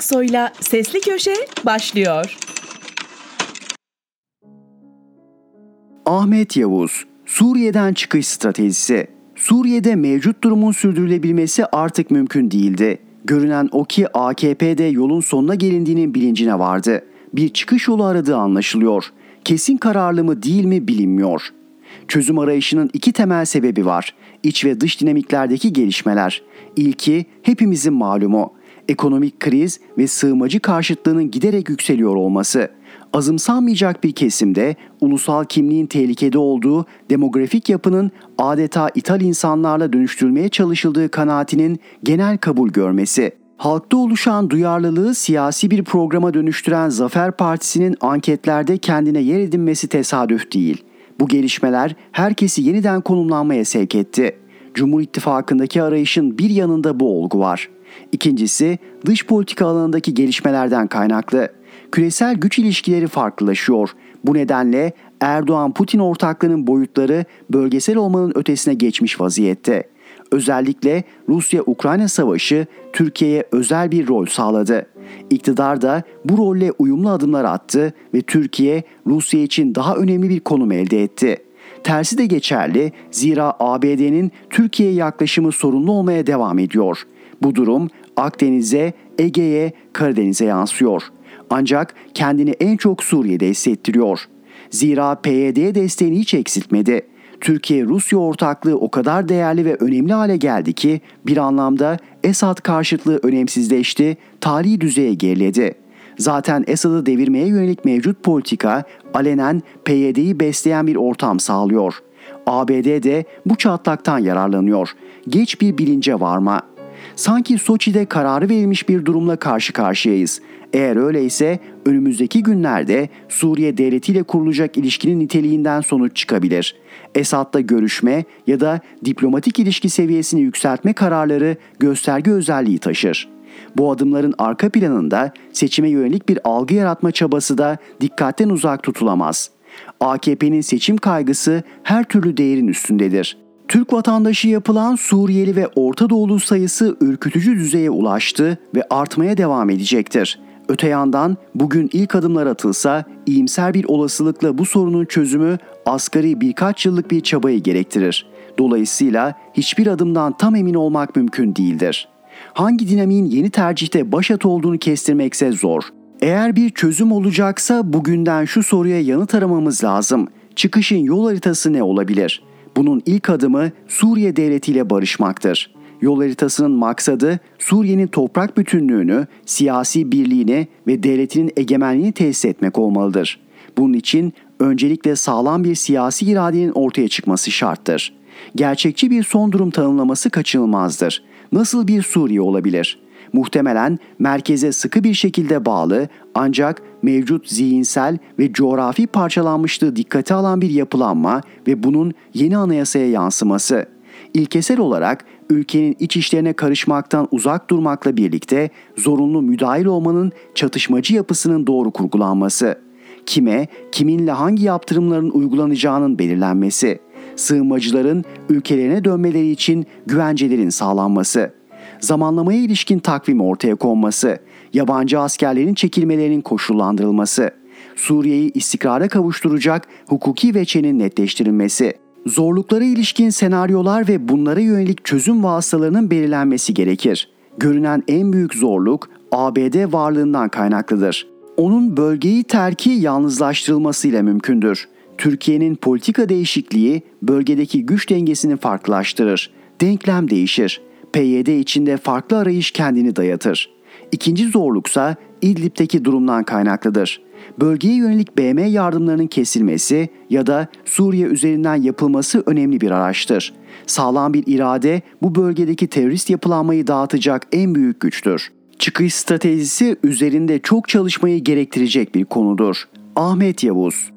Aksoy'la Sesli Köşe başlıyor. Ahmet Yavuz, Suriye'den çıkış stratejisi. Suriye'de mevcut durumun sürdürülebilmesi artık mümkün değildi. Görünen o ki AKP'de yolun sonuna gelindiğinin bilincine vardı. Bir çıkış yolu aradığı anlaşılıyor. Kesin kararlı mı değil mi bilinmiyor. Çözüm arayışının iki temel sebebi var. İç ve dış dinamiklerdeki gelişmeler. İlki hepimizin malumu. Ekonomik kriz ve sığınmacı karşıtlığının giderek yükseliyor olması. Azımsanmayacak bir kesimde ulusal kimliğin tehlikede olduğu demografik yapının adeta ithal insanlarla dönüştürülmeye çalışıldığı kanaatinin genel kabul görmesi. Halkta oluşan duyarlılığı siyasi bir programa dönüştüren Zafer Partisi'nin anketlerde kendine yer edinmesi tesadüf değil. Bu gelişmeler herkesi yeniden konumlanmaya sevk etti. Cumhur İttifakı'ndaki arayışın bir yanında bu olgu var. İkincisi dış politika alanındaki gelişmelerden kaynaklı. Küresel güç ilişkileri farklılaşıyor. Bu nedenle Erdoğan-Putin ortaklığının boyutları bölgesel olmanın ötesine geçmiş vaziyette. Özellikle Rusya-Ukrayna savaşı Türkiye'ye özel bir rol sağladı. İktidar da bu rolle uyumlu adımlar attı ve Türkiye Rusya için daha önemli bir konum elde etti. Tersi de geçerli zira ABD'nin Türkiye'ye yaklaşımı sorunlu olmaya devam ediyor. Bu durum Akdeniz'e, Ege'ye, Karadeniz'e yansıyor. Ancak kendini en çok Suriye'de hissettiriyor. Zira PYD'ye desteğini hiç eksiltmedi. Türkiye-Rusya ortaklığı o kadar değerli ve önemli hale geldi ki bir anlamda Esad karşıtlığı önemsizleşti, tarihi düzeye geriledi. Zaten Esad'ı devirmeye yönelik mevcut politika alenen PYD'yi besleyen bir ortam sağlıyor. ABD de bu çatlaktan yararlanıyor. Geç bir bilince varma. Sanki Soçi'de kararı verilmiş bir durumla karşı karşıyayız. Eğer öyleyse önümüzdeki günlerde Suriye devletiyle kurulacak ilişkinin niteliğinden sonuç çıkabilir. Esad'la görüşme ya da diplomatik ilişki seviyesini yükseltme kararları gösterge özelliği taşır. Bu adımların arka planında seçime yönelik bir algı yaratma çabası da dikkatten uzak tutulamaz. AKP'nin seçim kaygısı her türlü değerin üstündedir. Türk vatandaşı yapılan Suriyeli ve Orta Doğulu sayısı ürkütücü düzeye ulaştı ve artmaya devam edecektir. Öte yandan bugün ilk adımlar atılsa iyimser bir olasılıkla bu sorunun çözümü asgari birkaç yıllık bir çabayı gerektirir. Dolayısıyla hiçbir adımdan tam emin olmak mümkün değildir. Hangi dinamiğin yeni tercihte başat olduğunu kestirmekse zor. Eğer bir çözüm olacaksa bugünden şu soruya yanıt aramamız lazım. Çıkışın yol haritası ne olabilir? Bunun ilk adımı Suriye devletiyle barışmaktır. Yol haritasının maksadı Suriye'nin toprak bütünlüğünü, siyasi birliğini ve devletinin egemenliğini tesis etmek olmalıdır. Bunun için öncelikle sağlam bir siyasi iradenin ortaya çıkması şarttır. Gerçekçi bir son durum tanımlaması kaçınılmazdır. Nasıl bir Suriye olabilir? Muhtemelen merkeze sıkı bir şekilde bağlı ancak mevcut zihinsel ve coğrafi parçalanmışlığı dikkate alan bir yapılanma ve bunun yeni anayasaya yansıması. İlkesel olarak ülkenin iç işlerine karışmaktan uzak durmakla birlikte zorunlu müdahil olmanın çatışmacı yapısının doğru kurgulanması. Kime, kiminle hangi yaptırımların uygulanacağının belirlenmesi. Sığınmacıların ülkelerine dönmeleri için güvencelerin sağlanması. Zamanlamaya ilişkin takvim ortaya konması. Yabancı askerlerin çekilmelerinin koşullandırılması. Suriye'yi istikrara kavuşturacak hukuki veçenin netleştirilmesi zorluklara ilişkin senaryolar ve bunlara yönelik çözüm vasıtalarının belirlenmesi gerekir. Görünen en büyük zorluk ABD varlığından kaynaklıdır. Onun bölgeyi terki yalnızlaştırılmasıyla mümkündür. Türkiye'nin politika değişikliği bölgedeki güç dengesini farklılaştırır. Denklem değişir. PYD içinde farklı arayış kendini dayatır. İkinci zorluksa İdlib'teki durumdan kaynaklıdır bölgeye yönelik BM yardımlarının kesilmesi ya da Suriye üzerinden yapılması önemli bir araçtır. Sağlam bir irade bu bölgedeki terörist yapılanmayı dağıtacak en büyük güçtür. Çıkış stratejisi üzerinde çok çalışmayı gerektirecek bir konudur. Ahmet Yavuz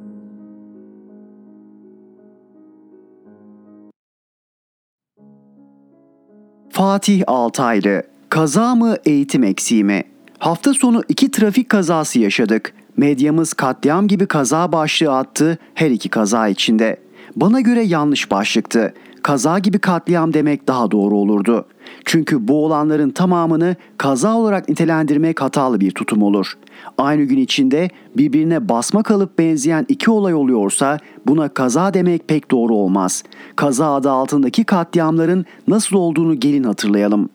Fatih Altaylı Kaza mı eğitim eksiği mi? Hafta sonu iki trafik kazası yaşadık. Medyamız katliam gibi kaza başlığı attı her iki kaza içinde. Bana göre yanlış başlıktı. Kaza gibi katliam demek daha doğru olurdu. Çünkü bu olanların tamamını kaza olarak nitelendirmek hatalı bir tutum olur. Aynı gün içinde birbirine basma kalıp benzeyen iki olay oluyorsa buna kaza demek pek doğru olmaz. Kaza adı altındaki katliamların nasıl olduğunu gelin hatırlayalım.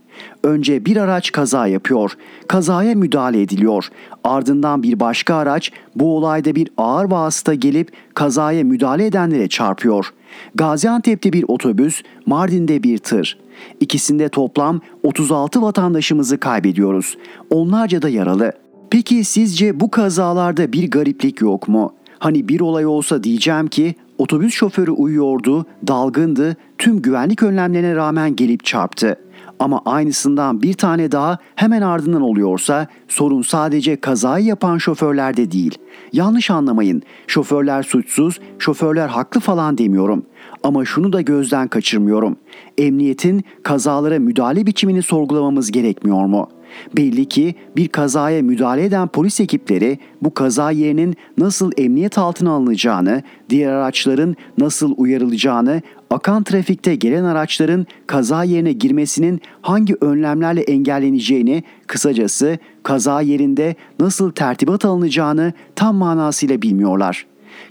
Önce bir araç kaza yapıyor. Kazaya müdahale ediliyor. Ardından bir başka araç bu olayda bir ağır vasıta gelip kazaya müdahale edenlere çarpıyor. Gaziantep'te bir otobüs, Mardin'de bir tır. İkisinde toplam 36 vatandaşımızı kaybediyoruz. Onlarca da yaralı. Peki sizce bu kazalarda bir gariplik yok mu? Hani bir olay olsa diyeceğim ki otobüs şoförü uyuyordu, dalgındı, tüm güvenlik önlemlerine rağmen gelip çarptı. Ama aynısından bir tane daha hemen ardından oluyorsa sorun sadece kazayı yapan şoförlerde değil. Yanlış anlamayın. Şoförler suçsuz, şoförler haklı falan demiyorum. Ama şunu da gözden kaçırmıyorum. Emniyetin kazalara müdahale biçimini sorgulamamız gerekmiyor mu?'' Belli ki bir kazaya müdahale eden polis ekipleri bu kaza yerinin nasıl emniyet altına alınacağını, diğer araçların nasıl uyarılacağını, akan trafikte gelen araçların kaza yerine girmesinin hangi önlemlerle engelleneceğini, kısacası kaza yerinde nasıl tertibat alınacağını tam manasıyla bilmiyorlar.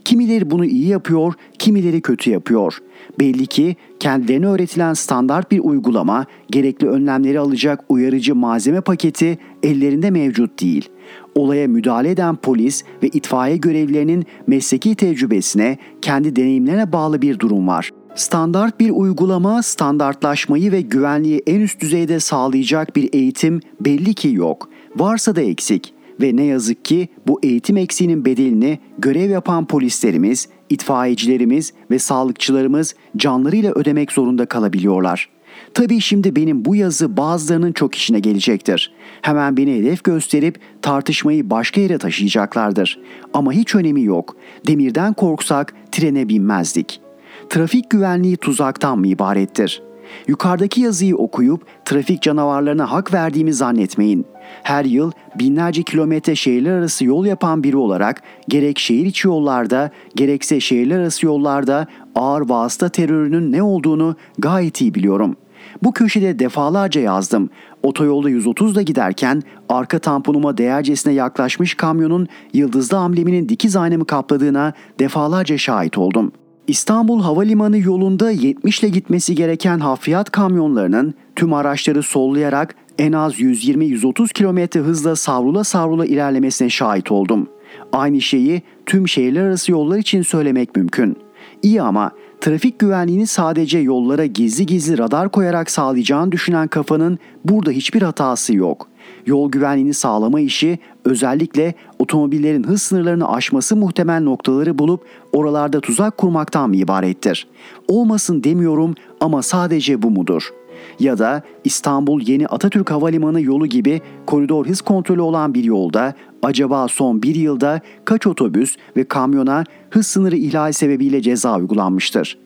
Kimileri bunu iyi yapıyor, kimileri kötü yapıyor. Belli ki kendilerine öğretilen standart bir uygulama, gerekli önlemleri alacak uyarıcı malzeme paketi ellerinde mevcut değil. Olaya müdahale eden polis ve itfaiye görevlilerinin mesleki tecrübesine, kendi deneyimlerine bağlı bir durum var. Standart bir uygulama, standartlaşmayı ve güvenliği en üst düzeyde sağlayacak bir eğitim belli ki yok. Varsa da eksik ve ne yazık ki bu eğitim eksiğinin bedelini görev yapan polislerimiz, itfaiyecilerimiz ve sağlıkçılarımız canlarıyla ödemek zorunda kalabiliyorlar. Tabii şimdi benim bu yazı bazılarının çok işine gelecektir. Hemen beni hedef gösterip tartışmayı başka yere taşıyacaklardır. Ama hiç önemi yok. Demirden korksak trene binmezdik. Trafik güvenliği tuzaktan mı ibarettir?'' Yukarıdaki yazıyı okuyup trafik canavarlarına hak verdiğimi zannetmeyin. Her yıl binlerce kilometre şehirler arası yol yapan biri olarak gerek şehir içi yollarda gerekse şehirler arası yollarda ağır vasıta terörünün ne olduğunu gayet iyi biliyorum. Bu köşede defalarca yazdım. Otoyolda 130'da giderken arka tamponuma değercesine yaklaşmış kamyonun yıldızlı ambleminin dikiz aynamı kapladığına defalarca şahit oldum.'' İstanbul Havalimanı yolunda 70 ile gitmesi gereken hafriyat kamyonlarının tüm araçları sollayarak en az 120-130 km hızla savrula savrula ilerlemesine şahit oldum. Aynı şeyi tüm şehirler arası yollar için söylemek mümkün. İyi ama trafik güvenliğini sadece yollara gizli gizli radar koyarak sağlayacağını düşünen kafanın burada hiçbir hatası yok. Yol güvenliğini sağlama işi özellikle otomobillerin hız sınırlarını aşması muhtemel noktaları bulup oralarda tuzak kurmaktan mı ibarettir? Olmasın demiyorum ama sadece bu mudur?'' Ya da İstanbul Yeni Atatürk Havalimanı yolu gibi koridor hız kontrolü olan bir yolda acaba son bir yılda kaç otobüs ve kamyona hız sınırı ihlali sebebiyle ceza uygulanmıştır?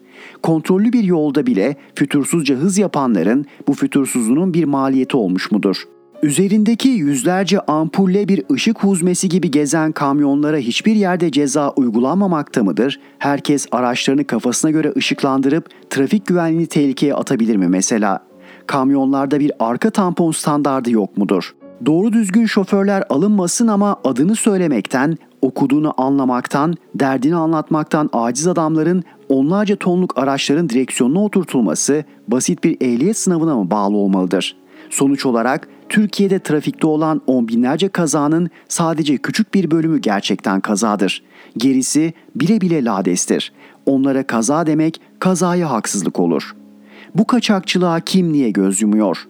Kontrollü bir yolda bile fütursuzca hız yapanların bu fütursuzluğun bir maliyeti olmuş mudur? Üzerindeki yüzlerce ampulle bir ışık huzmesi gibi gezen kamyonlara hiçbir yerde ceza uygulanmamakta mıdır? Herkes araçlarını kafasına göre ışıklandırıp trafik güvenliğini tehlikeye atabilir mi mesela? Kamyonlarda bir arka tampon standardı yok mudur? Doğru düzgün şoförler alınmasın ama adını söylemekten, okuduğunu anlamaktan, derdini anlatmaktan aciz adamların onlarca tonluk araçların direksiyonuna oturtulması basit bir ehliyet sınavına mı bağlı olmalıdır? Sonuç olarak Türkiye'de trafikte olan on binlerce kazanın sadece küçük bir bölümü gerçekten kazadır. Gerisi bile bile ladestir. Onlara kaza demek kazaya haksızlık olur. Bu kaçakçılığa kim niye göz yumuyor?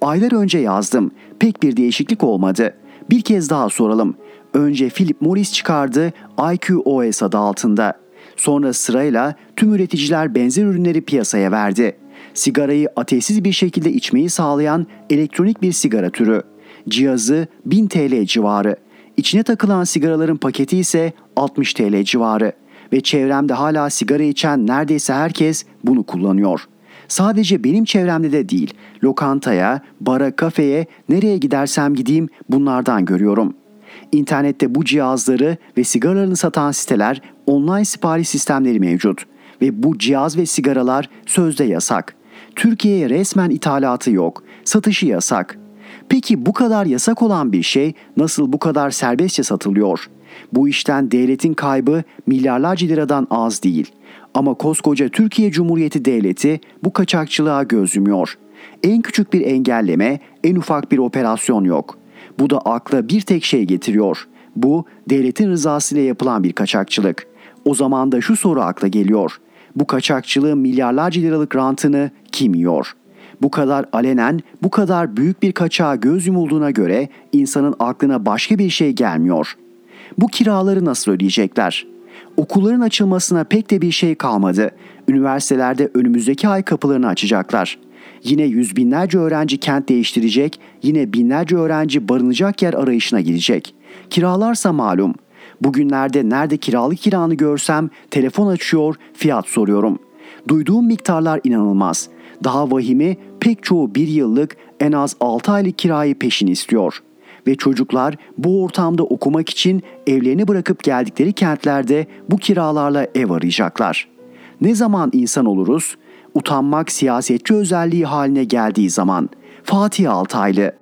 Aylar önce yazdım. Pek bir değişiklik olmadı. Bir kez daha soralım. Önce Philip Morris çıkardı IQOS adı altında. Sonra sırayla tüm üreticiler benzer ürünleri piyasaya verdi sigarayı ateşsiz bir şekilde içmeyi sağlayan elektronik bir sigara türü. Cihazı 1000 TL civarı. İçine takılan sigaraların paketi ise 60 TL civarı. Ve çevremde hala sigara içen neredeyse herkes bunu kullanıyor. Sadece benim çevremde de değil, lokantaya, bara, kafeye, nereye gidersem gideyim bunlardan görüyorum. İnternette bu cihazları ve sigaralarını satan siteler online sipariş sistemleri mevcut ve bu cihaz ve sigaralar sözde yasak. Türkiye'ye resmen ithalatı yok. satışı yasak. Peki bu kadar yasak olan bir şey nasıl bu kadar serbestçe satılıyor? Bu işten devletin kaybı milyarlarca liradan az değil. Ama koskoca Türkiye Cumhuriyeti Devleti bu kaçakçılığa göz yumuyor. En küçük bir engelleme, en ufak bir operasyon yok. Bu da akla bir tek şey getiriyor. Bu devletin rızasıyla yapılan bir kaçakçılık. O zaman da şu soru akla geliyor. Bu kaçakçılığın milyarlarca liralık rantını kim yiyor? Bu kadar alenen, bu kadar büyük bir kaçağa göz yumulduğuna göre insanın aklına başka bir şey gelmiyor. Bu kiraları nasıl ödeyecekler? Okulların açılmasına pek de bir şey kalmadı. Üniversitelerde önümüzdeki ay kapılarını açacaklar. Yine yüz binlerce öğrenci kent değiştirecek, yine binlerce öğrenci barınacak yer arayışına gidecek. Kiralarsa malum. Bugünlerde nerede kiralık kiranı görsem telefon açıyor, fiyat soruyorum. Duyduğum miktarlar inanılmaz. Daha vahimi pek çoğu bir yıllık en az 6 aylık kirayı peşin istiyor. Ve çocuklar bu ortamda okumak için evlerini bırakıp geldikleri kentlerde bu kiralarla ev arayacaklar. Ne zaman insan oluruz? Utanmak siyasetçi özelliği haline geldiği zaman. Fatih Altaylı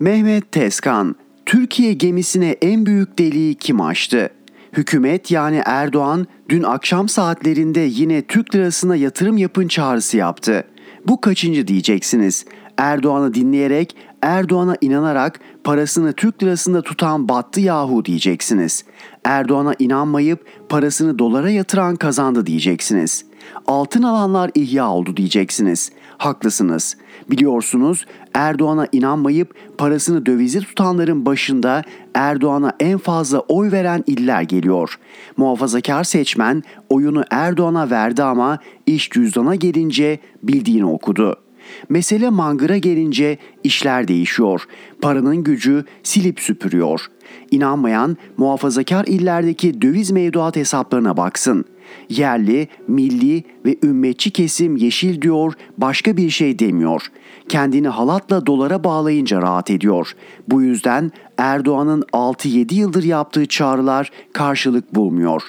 Mehmet Tezkan, Türkiye gemisine en büyük deliği kim açtı? Hükümet yani Erdoğan dün akşam saatlerinde yine Türk lirasına yatırım yapın çağrısı yaptı. Bu kaçıncı diyeceksiniz. Erdoğan'ı dinleyerek, Erdoğan'a inanarak parasını Türk lirasında tutan battı yahu diyeceksiniz. Erdoğan'a inanmayıp parasını dolara yatıran kazandı diyeceksiniz. Altın alanlar ihya oldu diyeceksiniz. Haklısınız. Biliyorsunuz Erdoğan'a inanmayıp parasını dövize tutanların başında Erdoğan'a en fazla oy veren iller geliyor. Muhafazakar seçmen oyunu Erdoğan'a verdi ama iş cüzdana gelince bildiğini okudu. Mesele mangıra gelince işler değişiyor. Paranın gücü silip süpürüyor. İnanmayan muhafazakar illerdeki döviz mevduat hesaplarına baksın.'' Yerli, milli ve ümmetçi kesim yeşil diyor, başka bir şey demiyor. Kendini halatla dolara bağlayınca rahat ediyor. Bu yüzden Erdoğan'ın 6-7 yıldır yaptığı çağrılar karşılık bulmuyor.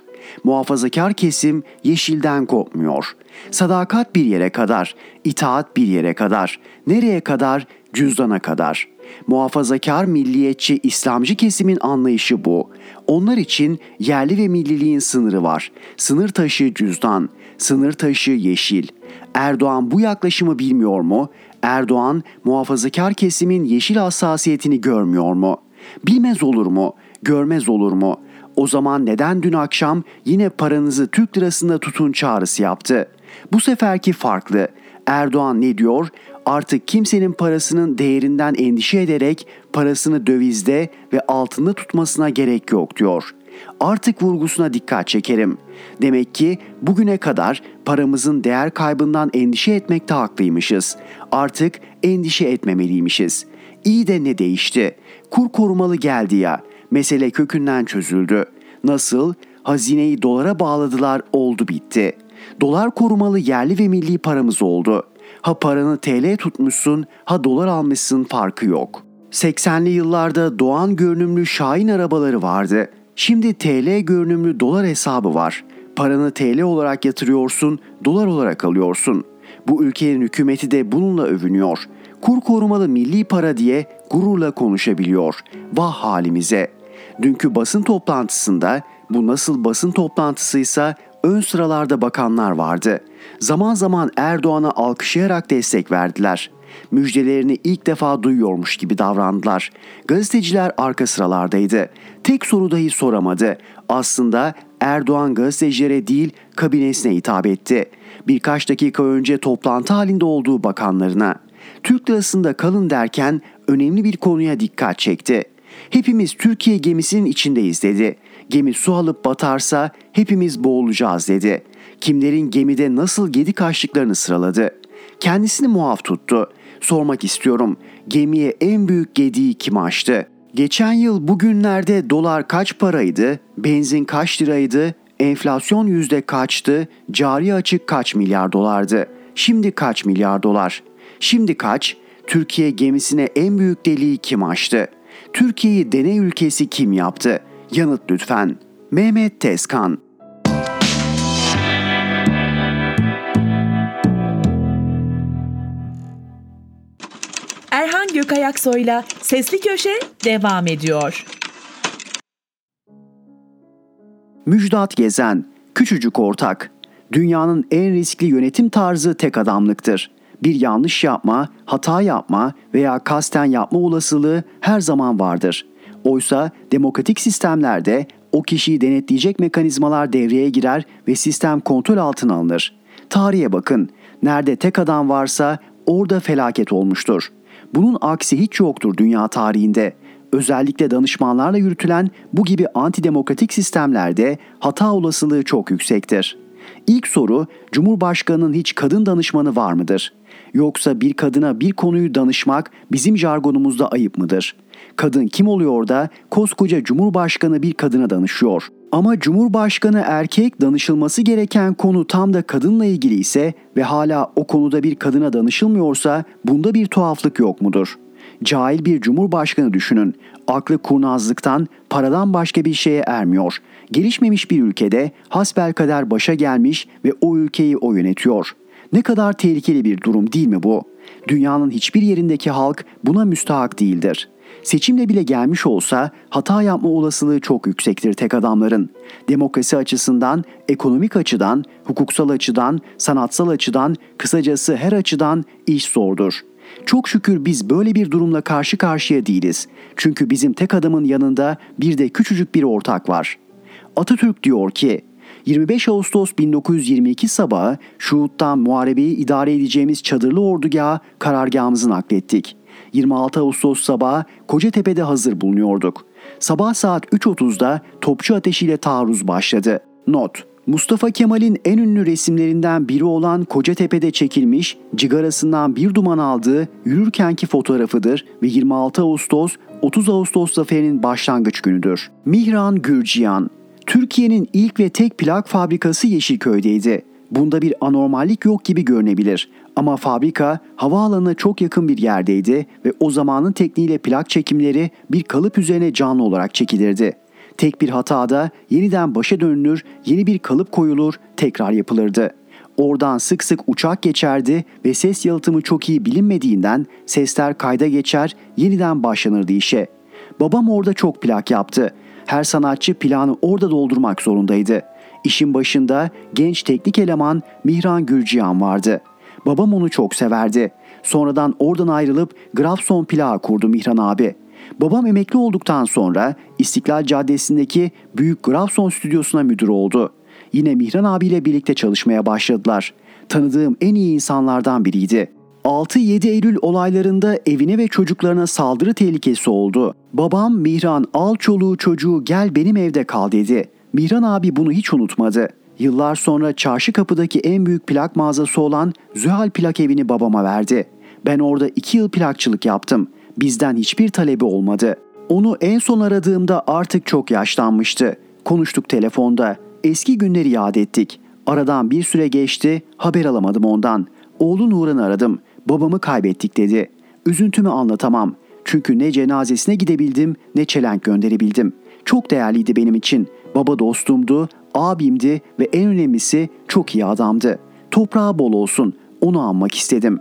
Muhafazakar kesim yeşilden kopmuyor. Sadakat bir yere kadar, itaat bir yere kadar, nereye kadar? Cüzdana kadar.'' Muhafazakar milliyetçi İslamcı kesimin anlayışı bu. Onlar için yerli ve milliliğin sınırı var. Sınır taşı cüzdan, sınır taşı yeşil. Erdoğan bu yaklaşımı bilmiyor mu? Erdoğan muhafazakar kesimin yeşil hassasiyetini görmüyor mu? Bilmez olur mu? Görmez olur mu? O zaman neden dün akşam yine paranızı Türk lirasında tutun çağrısı yaptı? Bu seferki farklı. Erdoğan ne diyor? Artık kimsenin parasının değerinden endişe ederek parasını dövizde ve altında tutmasına gerek yok diyor. Artık vurgusuna dikkat çekerim. Demek ki bugüne kadar paramızın değer kaybından endişe etmekte haklıymışız. Artık endişe etmemeliymişiz. İyi de ne değişti? Kur korumalı geldi ya. Mesele kökünden çözüldü. Nasıl? Hazineyi dolara bağladılar, oldu bitti. Dolar korumalı yerli ve milli paramız oldu. Ha paranı TL tutmuşsun, ha dolar almışsın farkı yok. 80'li yıllarda Doğan görünümlü Şahin arabaları vardı. Şimdi TL görünümlü dolar hesabı var. Paranı TL olarak yatırıyorsun, dolar olarak alıyorsun. Bu ülkenin hükümeti de bununla övünüyor. Kur korumalı milli para diye gururla konuşabiliyor. Vah halimize. Dünkü basın toplantısında bu nasıl basın toplantısıysa ön sıralarda bakanlar vardı. Zaman zaman Erdoğan'a alkışlayarak destek verdiler. Müjdelerini ilk defa duyuyormuş gibi davrandılar. Gazeteciler arka sıralardaydı. Tek soru dahi soramadı. Aslında Erdoğan gazetecilere değil kabinesine hitap etti. Birkaç dakika önce toplantı halinde olduğu bakanlarına. Türk lirasında kalın derken önemli bir konuya dikkat çekti. Hepimiz Türkiye gemisinin içindeyiz dedi. Gemi su alıp batarsa hepimiz boğulacağız dedi. Kimlerin gemide nasıl gedik kaçtıklarını sıraladı. Kendisini muaf tuttu. Sormak istiyorum. Gemiye en büyük gediği kim açtı? Geçen yıl bugünlerde dolar kaç paraydı? Benzin kaç liraydı? Enflasyon yüzde kaçtı? Cari açık kaç milyar dolardı? Şimdi kaç milyar dolar? Şimdi kaç? Türkiye gemisine en büyük deliği kim açtı? Türkiye'yi deney ülkesi kim yaptı? Yanıt lütfen. Mehmet Tezkan Erhan Gökayaksoy'la Sesli Köşe devam ediyor. Müjdat Gezen, küçücük ortak. Dünyanın en riskli yönetim tarzı tek adamlıktır. Bir yanlış yapma, hata yapma veya kasten yapma olasılığı her zaman vardır. Oysa demokratik sistemlerde o kişiyi denetleyecek mekanizmalar devreye girer ve sistem kontrol altına alınır. Tarihe bakın. Nerede tek adam varsa orada felaket olmuştur. Bunun aksi hiç yoktur dünya tarihinde. Özellikle danışmanlarla yürütülen bu gibi antidemokratik sistemlerde hata olasılığı çok yüksektir. İlk soru, Cumhurbaşkanı'nın hiç kadın danışmanı var mıdır? Yoksa bir kadına bir konuyu danışmak bizim jargonumuzda ayıp mıdır? Kadın kim oluyor da koskoca Cumhurbaşkanı bir kadına danışıyor? Ama Cumhurbaşkanı erkek danışılması gereken konu tam da kadınla ilgili ise ve hala o konuda bir kadına danışılmıyorsa bunda bir tuhaflık yok mudur?'' Cahil bir cumhurbaşkanı düşünün. Aklı kurnazlıktan, paradan başka bir şeye ermiyor. Gelişmemiş bir ülkede hasbelkader başa gelmiş ve o ülkeyi o yönetiyor. Ne kadar tehlikeli bir durum değil mi bu? Dünyanın hiçbir yerindeki halk buna müstahak değildir. Seçimle bile gelmiş olsa hata yapma olasılığı çok yüksektir tek adamların. Demokrasi açısından, ekonomik açıdan, hukuksal açıdan, sanatsal açıdan, kısacası her açıdan iş zordur.'' Çok şükür biz böyle bir durumla karşı karşıya değiliz. Çünkü bizim tek adamın yanında bir de küçücük bir ortak var. Atatürk diyor ki, 25 Ağustos 1922 sabahı Şuhut'tan muharebeyi idare edeceğimiz çadırlı ordugaha karargahımızı naklettik. 26 Ağustos sabahı Kocatepe'de hazır bulunuyorduk. Sabah saat 3.30'da topçu ateşiyle taarruz başladı. Not Mustafa Kemal'in en ünlü resimlerinden biri olan Kocatepe'de çekilmiş, cigarasından bir duman aldığı yürürkenki fotoğrafıdır ve 26 Ağustos 30 Ağustos zaferinin başlangıç günüdür. Mihran Gürciyan Türkiye'nin ilk ve tek plak fabrikası Yeşilköy'deydi. Bunda bir anormallik yok gibi görünebilir. Ama fabrika havaalanına çok yakın bir yerdeydi ve o zamanın tekniğiyle plak çekimleri bir kalıp üzerine canlı olarak çekilirdi. Tek bir hatada yeniden başa dönülür, yeni bir kalıp koyulur, tekrar yapılırdı. Oradan sık sık uçak geçerdi ve ses yalıtımı çok iyi bilinmediğinden sesler kayda geçer, yeniden başlanırdı işe. Babam orada çok plak yaptı. Her sanatçı planı orada doldurmak zorundaydı. İşin başında genç teknik eleman Mihran Gürcihan vardı. Babam onu çok severdi. Sonradan oradan ayrılıp Grafson plağı kurdu Mihran abi.'' Babam emekli olduktan sonra İstiklal Caddesi'ndeki Büyük Grafson stüdyosuna müdür oldu. Yine Mihran abiyle birlikte çalışmaya başladılar. Tanıdığım en iyi insanlardan biriydi. 6-7 Eylül olaylarında evine ve çocuklarına saldırı tehlikesi oldu. Babam Mihran al çoluğu çocuğu gel benim evde kal dedi. Mihran abi bunu hiç unutmadı. Yıllar sonra çarşı kapıdaki en büyük plak mağazası olan Zühal Plak Evi'ni babama verdi. Ben orada iki yıl plakçılık yaptım bizden hiçbir talebi olmadı. Onu en son aradığımda artık çok yaşlanmıştı. Konuştuk telefonda. Eski günleri yad ettik. Aradan bir süre geçti, haber alamadım ondan. Oğlu Nuran'ı aradım. Babamı kaybettik dedi. Üzüntümü anlatamam. Çünkü ne cenazesine gidebildim ne çelenk gönderebildim. Çok değerliydi benim için. Baba dostumdu, abimdi ve en önemlisi çok iyi adamdı. Toprağı bol olsun. Onu anmak istedim.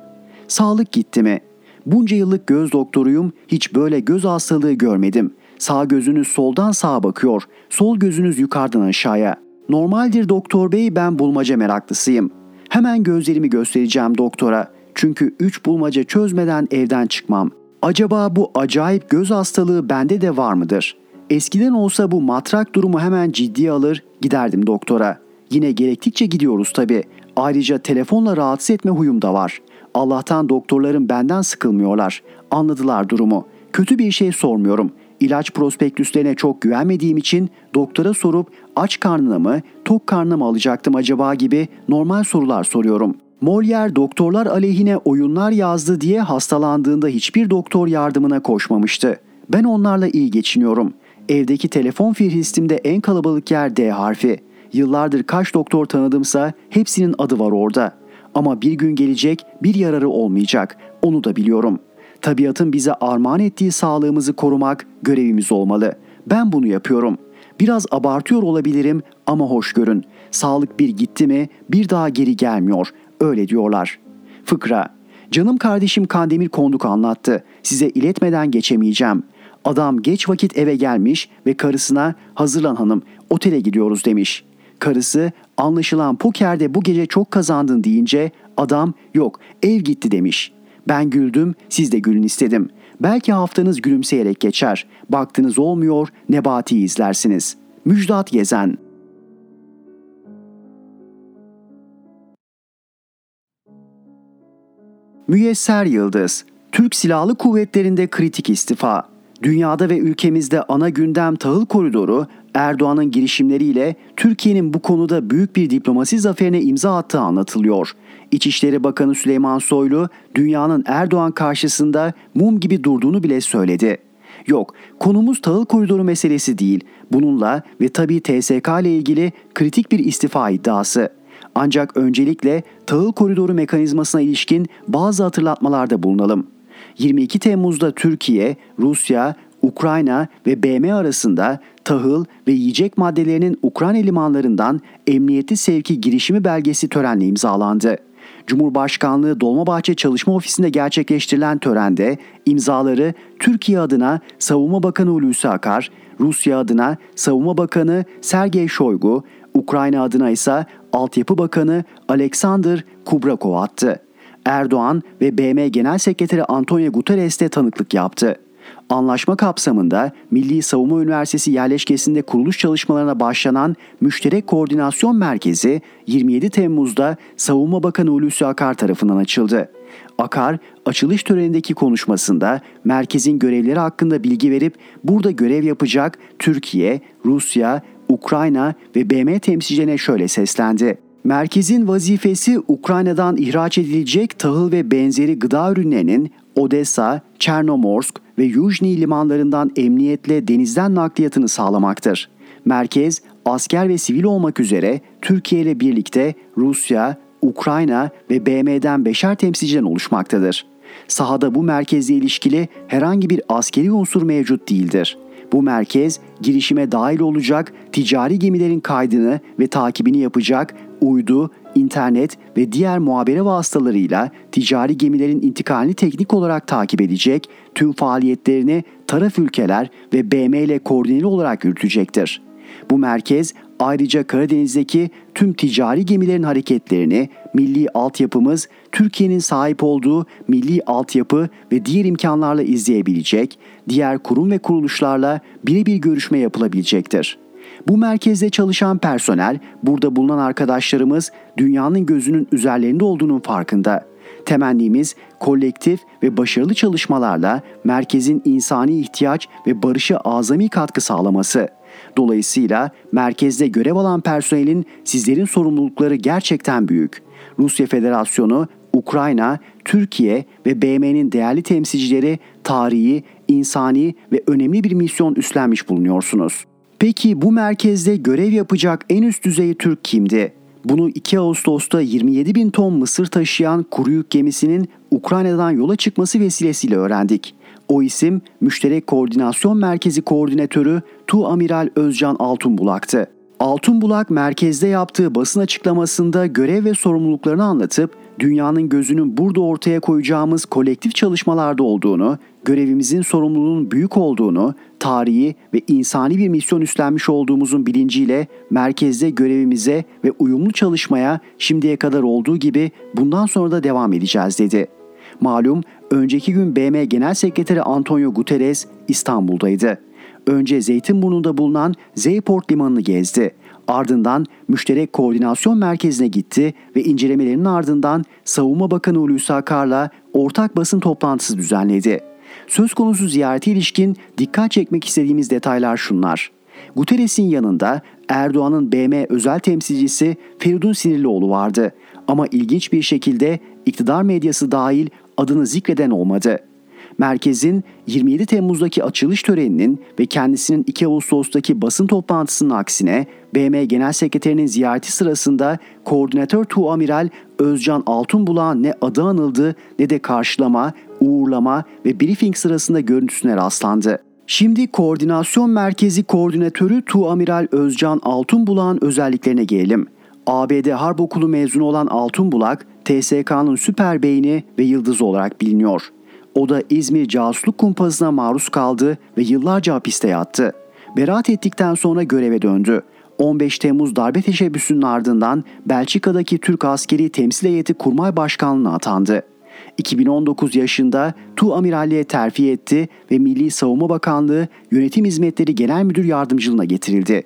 Sağlık gitti mi? Bunca yıllık göz doktoruyum, hiç böyle göz hastalığı görmedim. Sağ gözünüz soldan sağa bakıyor, sol gözünüz yukarıdan aşağıya. Normaldir doktor bey ben bulmaca meraklısıyım. Hemen gözlerimi göstereceğim doktora. Çünkü üç bulmaca çözmeden evden çıkmam. Acaba bu acayip göz hastalığı bende de var mıdır? Eskiden olsa bu matrak durumu hemen ciddiye alır, giderdim doktora. Yine gerektikçe gidiyoruz tabi. Ayrıca telefonla rahatsız etme huyum da var. Allah'tan doktorlarım benden sıkılmıyorlar. Anladılar durumu. Kötü bir şey sormuyorum. İlaç prospektüslerine çok güvenmediğim için doktora sorup aç karnına mı, tok karnına mı alacaktım acaba gibi normal sorular soruyorum. Molière doktorlar aleyhine oyunlar yazdı diye hastalandığında hiçbir doktor yardımına koşmamıştı. Ben onlarla iyi geçiniyorum. Evdeki telefon firhistimde en kalabalık yer D harfi. Yıllardır kaç doktor tanıdımsa hepsinin adı var orada. Ama bir gün gelecek bir yararı olmayacak. Onu da biliyorum. Tabiatın bize armağan ettiği sağlığımızı korumak görevimiz olmalı. Ben bunu yapıyorum. Biraz abartıyor olabilirim ama hoş görün. Sağlık bir gitti mi bir daha geri gelmiyor. Öyle diyorlar. Fıkra Canım kardeşim Kandemir Konduk anlattı. Size iletmeden geçemeyeceğim. Adam geç vakit eve gelmiş ve karısına hazırlan hanım otele gidiyoruz demiş. Karısı anlaşılan pokerde bu gece çok kazandın deyince adam yok ev gitti demiş. Ben güldüm siz de gülün istedim. Belki haftanız gülümseyerek geçer. Baktınız olmuyor Nebati'yi izlersiniz. Müjdat Gezen Müyesser Yıldız Türk Silahlı Kuvvetleri'nde kritik istifa. Dünyada ve ülkemizde ana gündem tahıl koridoru Erdoğan'ın girişimleriyle Türkiye'nin bu konuda büyük bir diplomasi zaferine imza attığı anlatılıyor. İçişleri Bakanı Süleyman Soylu dünyanın Erdoğan karşısında mum gibi durduğunu bile söyledi. Yok, konumuz tahıl koridoru meselesi değil. Bununla ve tabii TSK ile ilgili kritik bir istifa iddiası. Ancak öncelikle tahıl koridoru mekanizmasına ilişkin bazı hatırlatmalarda bulunalım. 22 Temmuz'da Türkiye, Rusya, Ukrayna ve BM arasında tahıl ve yiyecek maddelerinin Ukrayna limanlarından emniyetli sevki girişimi belgesi törenle imzalandı. Cumhurbaşkanlığı Dolmabahçe Çalışma Ofisi'nde gerçekleştirilen törende imzaları Türkiye adına Savunma Bakanı Hulusi Akar, Rusya adına Savunma Bakanı Sergey Shoigu, Ukrayna adına ise Altyapı Bakanı Alexander Kubrakov attı. Erdoğan ve BM Genel Sekreteri Antonio Guterres de tanıklık yaptı. Anlaşma kapsamında Milli Savunma Üniversitesi yerleşkesinde kuruluş çalışmalarına başlanan Müşterek Koordinasyon Merkezi 27 Temmuz'da Savunma Bakanı Hulusi Akar tarafından açıldı. Akar, açılış törenindeki konuşmasında merkezin görevleri hakkında bilgi verip burada görev yapacak Türkiye, Rusya, Ukrayna ve BM temsilcilerine şöyle seslendi. Merkezin vazifesi Ukrayna'dan ihraç edilecek tahıl ve benzeri gıda ürünlerinin Odessa, Çernomorsk ve Yuzhny limanlarından emniyetle denizden nakliyatını sağlamaktır. Merkez, asker ve sivil olmak üzere Türkiye ile birlikte Rusya, Ukrayna ve BM'den beşer temsilciden oluşmaktadır. Sahada bu merkezle ilişkili herhangi bir askeri unsur mevcut değildir. Bu merkez girişime dahil olacak ticari gemilerin kaydını ve takibini yapacak uydu, internet ve diğer muhabere vasıtalarıyla ticari gemilerin intikalini teknik olarak takip edecek, tüm faaliyetlerini taraf ülkeler ve BM ile koordineli olarak yürütecektir. Bu merkez ayrıca Karadeniz'deki tüm ticari gemilerin hareketlerini milli altyapımız Türkiye'nin sahip olduğu milli altyapı ve diğer imkanlarla izleyebilecek, diğer kurum ve kuruluşlarla birebir görüşme yapılabilecektir. Bu merkezde çalışan personel, burada bulunan arkadaşlarımız dünyanın gözünün üzerlerinde olduğunun farkında. Temennimiz kolektif ve başarılı çalışmalarla merkezin insani ihtiyaç ve barışa azami katkı sağlaması. Dolayısıyla merkezde görev alan personelin sizlerin sorumlulukları gerçekten büyük. Rusya Federasyonu, Ukrayna, Türkiye ve BM'nin değerli temsilcileri tarihi, insani ve önemli bir misyon üstlenmiş bulunuyorsunuz. Peki bu merkezde görev yapacak en üst düzey Türk kimdi? Bunu 2 Ağustos'ta 27 bin ton mısır taşıyan kuru yük gemisinin Ukrayna'dan yola çıkması vesilesiyle öğrendik. O isim Müşterek Koordinasyon Merkezi Koordinatörü Tu Amiral Özcan Altunbulak'tı. Altunbulak merkezde yaptığı basın açıklamasında görev ve sorumluluklarını anlatıp dünyanın gözünün burada ortaya koyacağımız kolektif çalışmalarda olduğunu, görevimizin sorumluluğunun büyük olduğunu, tarihi ve insani bir misyon üstlenmiş olduğumuzun bilinciyle merkezde görevimize ve uyumlu çalışmaya şimdiye kadar olduğu gibi bundan sonra da devam edeceğiz dedi. Malum önceki gün BM Genel Sekreteri Antonio Guterres İstanbul'daydı. Önce Zeytinburnu'nda bulunan Zeyport Limanı'nı gezdi. Ardından Müşterek Koordinasyon Merkezi'ne gitti ve incelemelerinin ardından Savunma Bakanı Hulusi Akar'la ortak basın toplantısı düzenledi. Söz konusu ziyarete ilişkin dikkat çekmek istediğimiz detaylar şunlar. Guterres'in yanında Erdoğan'ın BM özel temsilcisi Feridun Sinirlioğlu vardı. Ama ilginç bir şekilde iktidar medyası dahil adını zikreden olmadı. Merkezin 27 Temmuz'daki açılış töreninin ve kendisinin 2 Ağustos'taki basın toplantısının aksine BM Genel Sekreterinin ziyareti sırasında koordinatör Tuamiral Özcan Altunbulak'ın ne adı anıldı ne de karşılama, uğurlama ve briefing sırasında görüntüsüne rastlandı. Şimdi Koordinasyon Merkezi Koordinatörü Tuamiral Özcan Altunbulak'ın özelliklerine gelelim. ABD Harp Okulu mezunu olan Altunbulak, TSK'nın süper beyni ve yıldızı olarak biliniyor. O da İzmir casusluk kumpasına maruz kaldı ve yıllarca hapiste yattı. Beraat ettikten sonra göreve döndü. 15 Temmuz darbe teşebbüsünün ardından Belçika'daki Türk askeri temsil heyeti kurmay başkanlığına atandı. 2019 yaşında Tu Amiralliğe terfi etti ve Milli Savunma Bakanlığı Yönetim Hizmetleri Genel Müdür Yardımcılığına getirildi.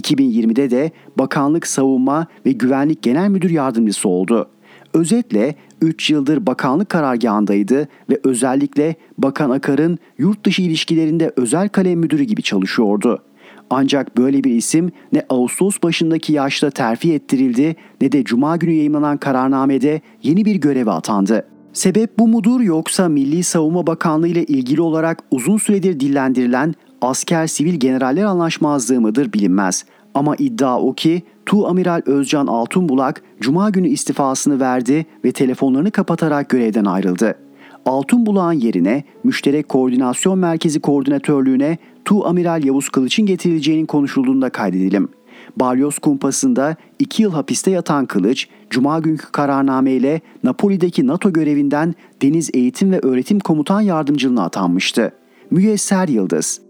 2020'de de Bakanlık Savunma ve Güvenlik Genel Müdür Yardımcısı oldu. Özetle 3 yıldır bakanlık karargahındaydı ve özellikle Bakan Akar'ın yurt dışı ilişkilerinde özel kalem müdürü gibi çalışıyordu. Ancak böyle bir isim ne Ağustos başındaki yaşta terfi ettirildi ne de Cuma günü yayınlanan kararnamede yeni bir göreve atandı. Sebep bu mudur yoksa Milli Savunma Bakanlığı ile ilgili olarak uzun süredir dillendirilen asker sivil generaller anlaşmazlığı mıdır bilinmez. Ama iddia o ki Tu Amiral Özcan Altunbulak Cuma günü istifasını verdi ve telefonlarını kapatarak görevden ayrıldı. Altunbulak'ın yerine Müşterek Koordinasyon Merkezi Koordinatörlüğüne Tu Amiral Yavuz Kılıç'ın getirileceğinin konuşulduğunda kaydedelim. Balyoz kumpasında 2 yıl hapiste yatan Kılıç, Cuma günkü kararnameyle Napoli'deki NATO görevinden Deniz Eğitim ve Öğretim Komutan Yardımcılığına atanmıştı. Müyesser Yıldız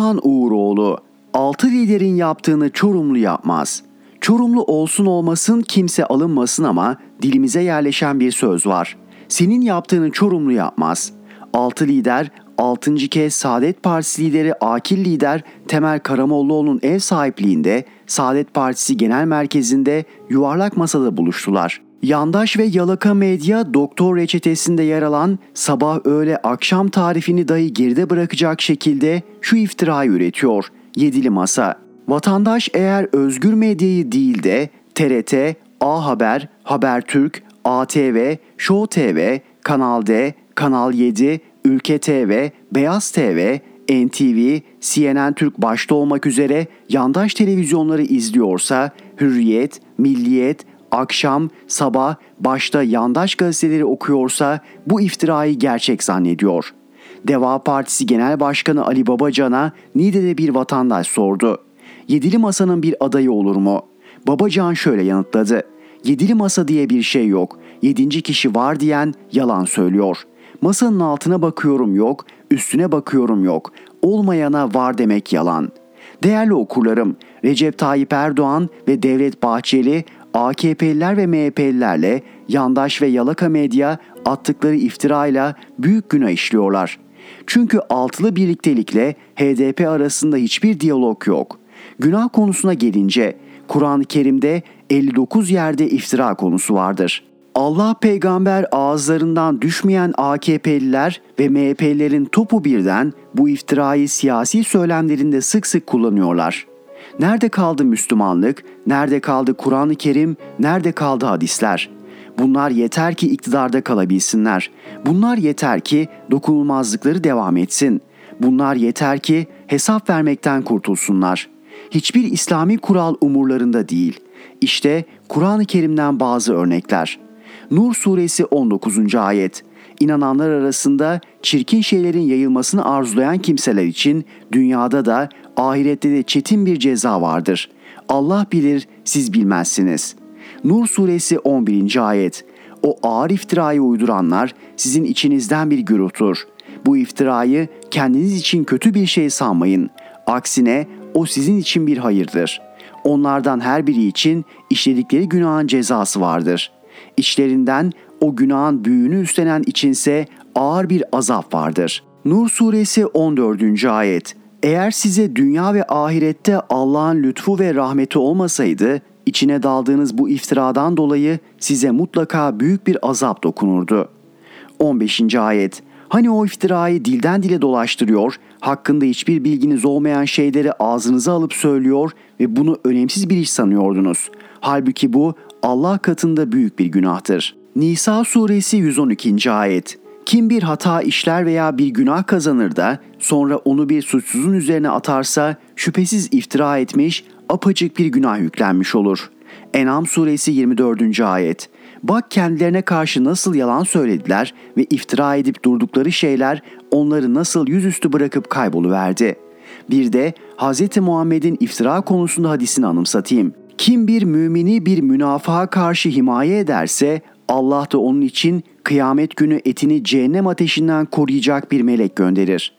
Orhan Uğuroğlu, altı liderin yaptığını Çorumlu yapmaz. Çorumlu olsun olmasın kimse alınmasın ama dilimize yerleşen bir söz var. Senin yaptığını Çorumlu yapmaz. Altı lider, altıncı kez Saadet Partisi lideri Akil Lider Temel Karamollaoğlu'nun ev sahipliğinde Saadet Partisi Genel Merkezi'nde yuvarlak masada buluştular. Yandaş ve Yalaka Medya doktor reçetesinde yer alan sabah öğle akşam tarifini dahi geride bırakacak şekilde şu iftirayı üretiyor. Yedili Masa. Vatandaş eğer özgür medyayı değil de TRT, A Haber, Habertürk, ATV, Show TV, Kanal D, Kanal 7, Ülke TV, Beyaz TV, NTV, CNN Türk başta olmak üzere yandaş televizyonları izliyorsa Hürriyet, Milliyet, akşam, sabah başta yandaş gazeteleri okuyorsa bu iftirayı gerçek zannediyor. Deva Partisi Genel Başkanı Ali Babacan'a Niğde'de bir vatandaş sordu. Yedili Masa'nın bir adayı olur mu? Babacan şöyle yanıtladı. Yedili masa diye bir şey yok. Yedinci kişi var diyen yalan söylüyor. Masanın altına bakıyorum yok, üstüne bakıyorum yok. Olmayana var demek yalan. Değerli okurlarım, Recep Tayyip Erdoğan ve Devlet Bahçeli AKP'liler ve MHP'lilerle yandaş ve yalaka medya attıkları iftirayla büyük günah işliyorlar. Çünkü altılı birliktelikle HDP arasında hiçbir diyalog yok. Günah konusuna gelince Kur'an-ı Kerim'de 59 yerde iftira konusu vardır. Allah peygamber ağızlarından düşmeyen AKP'liler ve MHP'lilerin topu birden bu iftirayı siyasi söylemlerinde sık sık kullanıyorlar. Nerede kaldı Müslümanlık? Nerede kaldı Kur'an-ı Kerim? Nerede kaldı hadisler? Bunlar yeter ki iktidarda kalabilsinler. Bunlar yeter ki dokunulmazlıkları devam etsin. Bunlar yeter ki hesap vermekten kurtulsunlar. Hiçbir İslami kural umurlarında değil. İşte Kur'an-ı Kerim'den bazı örnekler. Nur suresi 19. ayet. İnananlar arasında çirkin şeylerin yayılmasını arzulayan kimseler için dünyada da ahirette de çetin bir ceza vardır. Allah bilir, siz bilmezsiniz. Nur suresi 11. ayet. O ağır iftirayı uyduranlar sizin içinizden bir güruhtur. Bu iftirayı kendiniz için kötü bir şey sanmayın. Aksine o sizin için bir hayırdır. Onlardan her biri için işledikleri günahın cezası vardır. İçlerinden o günahın büyüğünü üstlenen içinse ağır bir azap vardır. Nur suresi 14. ayet. Eğer size dünya ve ahirette Allah'ın lütfu ve rahmeti olmasaydı, içine daldığınız bu iftiradan dolayı size mutlaka büyük bir azap dokunurdu. 15. ayet. Hani o iftirayı dilden dile dolaştırıyor, hakkında hiçbir bilginiz olmayan şeyleri ağzınıza alıp söylüyor ve bunu önemsiz bir iş sanıyordunuz. Halbuki bu Allah katında büyük bir günahtır. Nisa suresi 112. ayet. Kim bir hata işler veya bir günah kazanır da sonra onu bir suçsuzun üzerine atarsa şüphesiz iftira etmiş, apaçık bir günah yüklenmiş olur. En'am suresi 24. ayet. Bak kendilerine karşı nasıl yalan söylediler ve iftira edip durdukları şeyler onları nasıl yüzüstü bırakıp kayboluverdi. Bir de Hz. Muhammed'in iftira konusunda hadisini anımsatayım. Kim bir mümini bir münafığa karşı himaye ederse Allah da onun için kıyamet günü etini cehennem ateşinden koruyacak bir melek gönderir.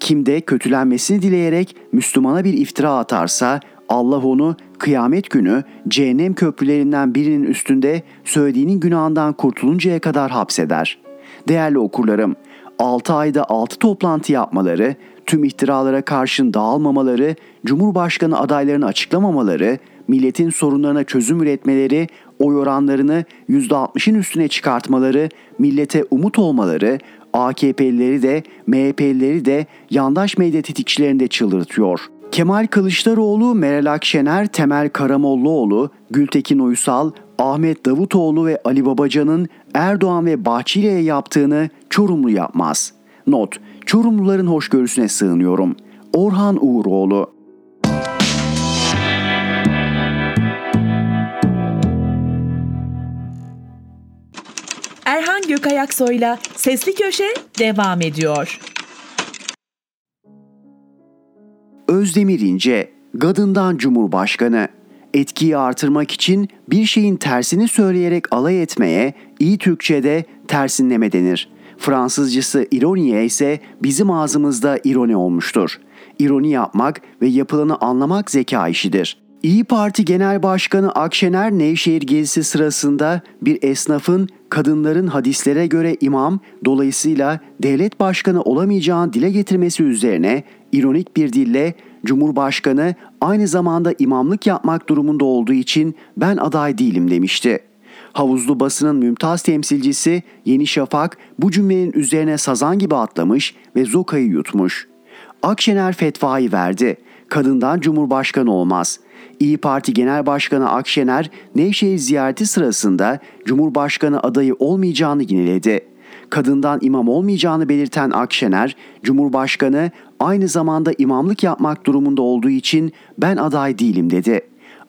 Kim de kötülenmesini dileyerek Müslümana bir iftira atarsa Allah onu kıyamet günü cehennem köprülerinden birinin üstünde söylediğinin günahından kurtuluncaya kadar hapseder. Değerli okurlarım, 6 ayda 6 toplantı yapmaları, tüm ihtiralara karşın dağılmamaları, Cumhurbaşkanı adaylarını açıklamamaları, milletin sorunlarına çözüm üretmeleri, oy oranlarını %60'ın üstüne çıkartmaları, millete umut olmaları, AKP'lileri de MHP'lileri de yandaş medya tetikçilerinde çıldırtıyor. Kemal Kılıçdaroğlu, Meral Akşener, Temel Karamollaoğlu, Gültekin Uysal, Ahmet Davutoğlu ve Ali Babacan'ın Erdoğan ve Bahçeli'ye yaptığını Çorumlu yapmaz. Not, Çorumluların hoşgörüsüne sığınıyorum. Orhan Uğuroğlu Erhan Gökayaksoy'la Sesli Köşe devam ediyor. Özdemir İnce, Gadından Cumhurbaşkanı. Etkiyi artırmak için bir şeyin tersini söyleyerek alay etmeye iyi Türkçe'de tersinleme denir. Fransızcası ironiye ise bizim ağzımızda ironi olmuştur. İroni yapmak ve yapılanı anlamak zeka işidir. İyi Parti Genel Başkanı Akşener Nevşehir gezisi sırasında bir esnafın kadınların hadislere göre imam dolayısıyla devlet başkanı olamayacağını dile getirmesi üzerine ironik bir dille Cumhurbaşkanı aynı zamanda imamlık yapmak durumunda olduğu için ben aday değilim demişti. Havuzlu basının mümtaz temsilcisi Yeni Şafak bu cümlenin üzerine sazan gibi atlamış ve zokayı yutmuş. Akşener fetvayı verdi. Kadından cumhurbaşkanı olmaz. İyi Parti Genel Başkanı Akşener Nevşehir ziyareti sırasında Cumhurbaşkanı adayı olmayacağını yineledi. Kadından imam olmayacağını belirten Akşener, Cumhurbaşkanı aynı zamanda imamlık yapmak durumunda olduğu için ben aday değilim dedi.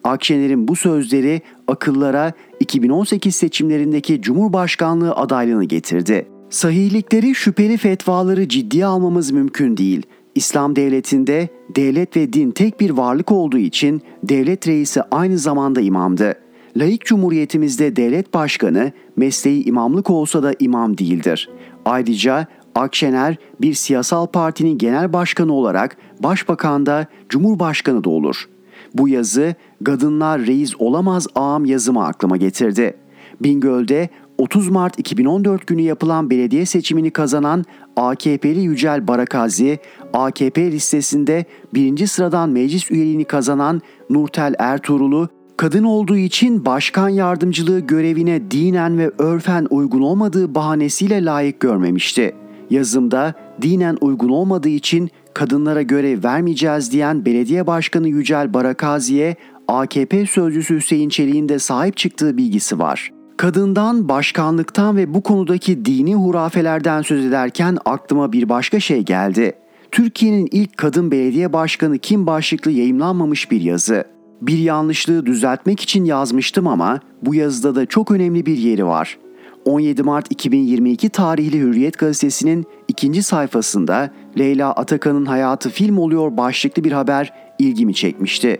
Akşener'in bu sözleri akıllara 2018 seçimlerindeki Cumhurbaşkanlığı adaylığını getirdi. Sahihlikleri şüpheli fetvaları ciddiye almamız mümkün değil. İslam devletinde devlet ve din tek bir varlık olduğu için devlet reisi aynı zamanda imamdı. Laik cumhuriyetimizde devlet başkanı mesleği imamlık olsa da imam değildir. Ayrıca Akşener bir siyasal partinin genel başkanı olarak başbakan da cumhurbaşkanı da olur. Bu yazı Kadınlar Reis Olamaz Ağam yazımı aklıma getirdi. Bingöl'de 30 Mart 2014 günü yapılan belediye seçimini kazanan AKP'li Yücel Barakazi, AKP listesinde birinci sıradan meclis üyeliğini kazanan Nurtel Ertuğrul'u kadın olduğu için başkan yardımcılığı görevine dinen ve örfen uygun olmadığı bahanesiyle layık görmemişti. Yazımda dinen uygun olmadığı için kadınlara görev vermeyeceğiz diyen belediye başkanı Yücel Barakazi'ye AKP sözcüsü Hüseyin Çelik'in de sahip çıktığı bilgisi var. Kadından, başkanlıktan ve bu konudaki dini hurafelerden söz ederken aklıma bir başka şey geldi. Türkiye'nin ilk kadın belediye başkanı kim başlıklı yayımlanmamış bir yazı. Bir yanlışlığı düzeltmek için yazmıştım ama bu yazıda da çok önemli bir yeri var. 17 Mart 2022 tarihli Hürriyet gazetesinin ikinci sayfasında Leyla Atakan'ın hayatı film oluyor başlıklı bir haber ilgimi çekmişti.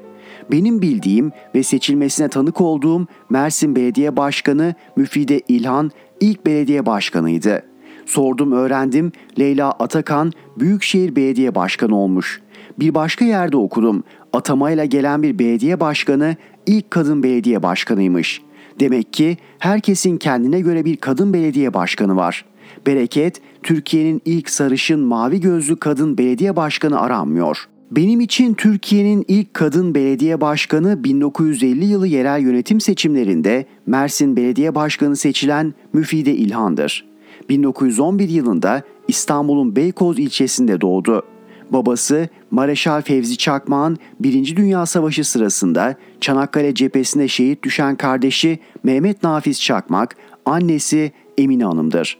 Benim bildiğim ve seçilmesine tanık olduğum Mersin Belediye Başkanı Müfide İlhan ilk belediye başkanıydı. Sordum öğrendim Leyla Atakan Büyükşehir Belediye Başkanı olmuş. Bir başka yerde okudum. Atamayla gelen bir belediye başkanı ilk kadın belediye başkanıymış. Demek ki herkesin kendine göre bir kadın belediye başkanı var. Bereket Türkiye'nin ilk sarışın mavi gözlü kadın belediye başkanı aranmıyor.'' Benim için Türkiye'nin ilk kadın belediye başkanı 1950 yılı yerel yönetim seçimlerinde Mersin Belediye Başkanı seçilen Müfide İlhan'dır. 1911 yılında İstanbul'un Beykoz ilçesinde doğdu. Babası Mareşal Fevzi Çakmağ'ın 1. Dünya Savaşı sırasında Çanakkale cephesinde şehit düşen kardeşi Mehmet Nafiz Çakmak, annesi Emine Hanım'dır.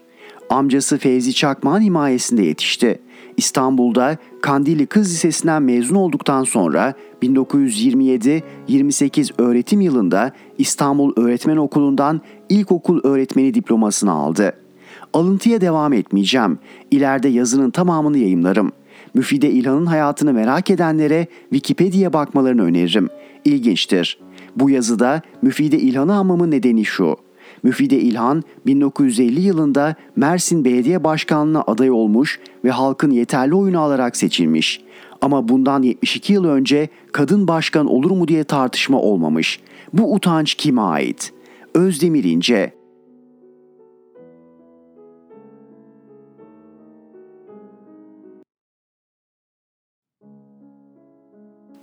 Amcası Fevzi Çakmak'ın himayesinde yetişti. İstanbul'da Kandilli Kız Lisesi'nden mezun olduktan sonra 1927-28 öğretim yılında İstanbul Öğretmen Okulu'ndan ilkokul öğretmeni diplomasını aldı. Alıntıya devam etmeyeceğim. İleride yazının tamamını yayımlarım. Müfide İlhan'ın hayatını merak edenlere Wikipedia'ya bakmalarını öneririm. İlginçtir. Bu yazıda Müfide İlhan'ı anmamın nedeni şu. Müfide İlhan 1950 yılında Mersin Belediye Başkanlığı'na aday olmuş ve halkın yeterli oyunu alarak seçilmiş. Ama bundan 72 yıl önce kadın başkan olur mu diye tartışma olmamış. Bu utanç kime ait? Özdemir İnce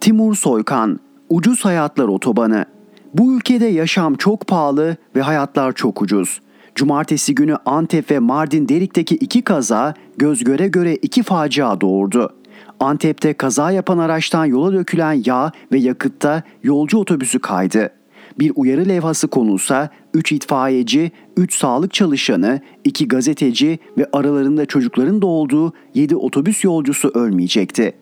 Timur Soykan, Ucuz Hayatlar Otobanı. Bu ülkede yaşam çok pahalı ve hayatlar çok ucuz. Cumartesi günü Antep ve Mardin Derik'teki iki kaza göz göre göre iki facia doğurdu. Antep'te kaza yapan araçtan yola dökülen yağ ve yakıtta yolcu otobüsü kaydı. Bir uyarı levhası konulsa 3 itfaiyeci, 3 sağlık çalışanı, 2 gazeteci ve aralarında çocukların da olduğu 7 otobüs yolcusu ölmeyecekti.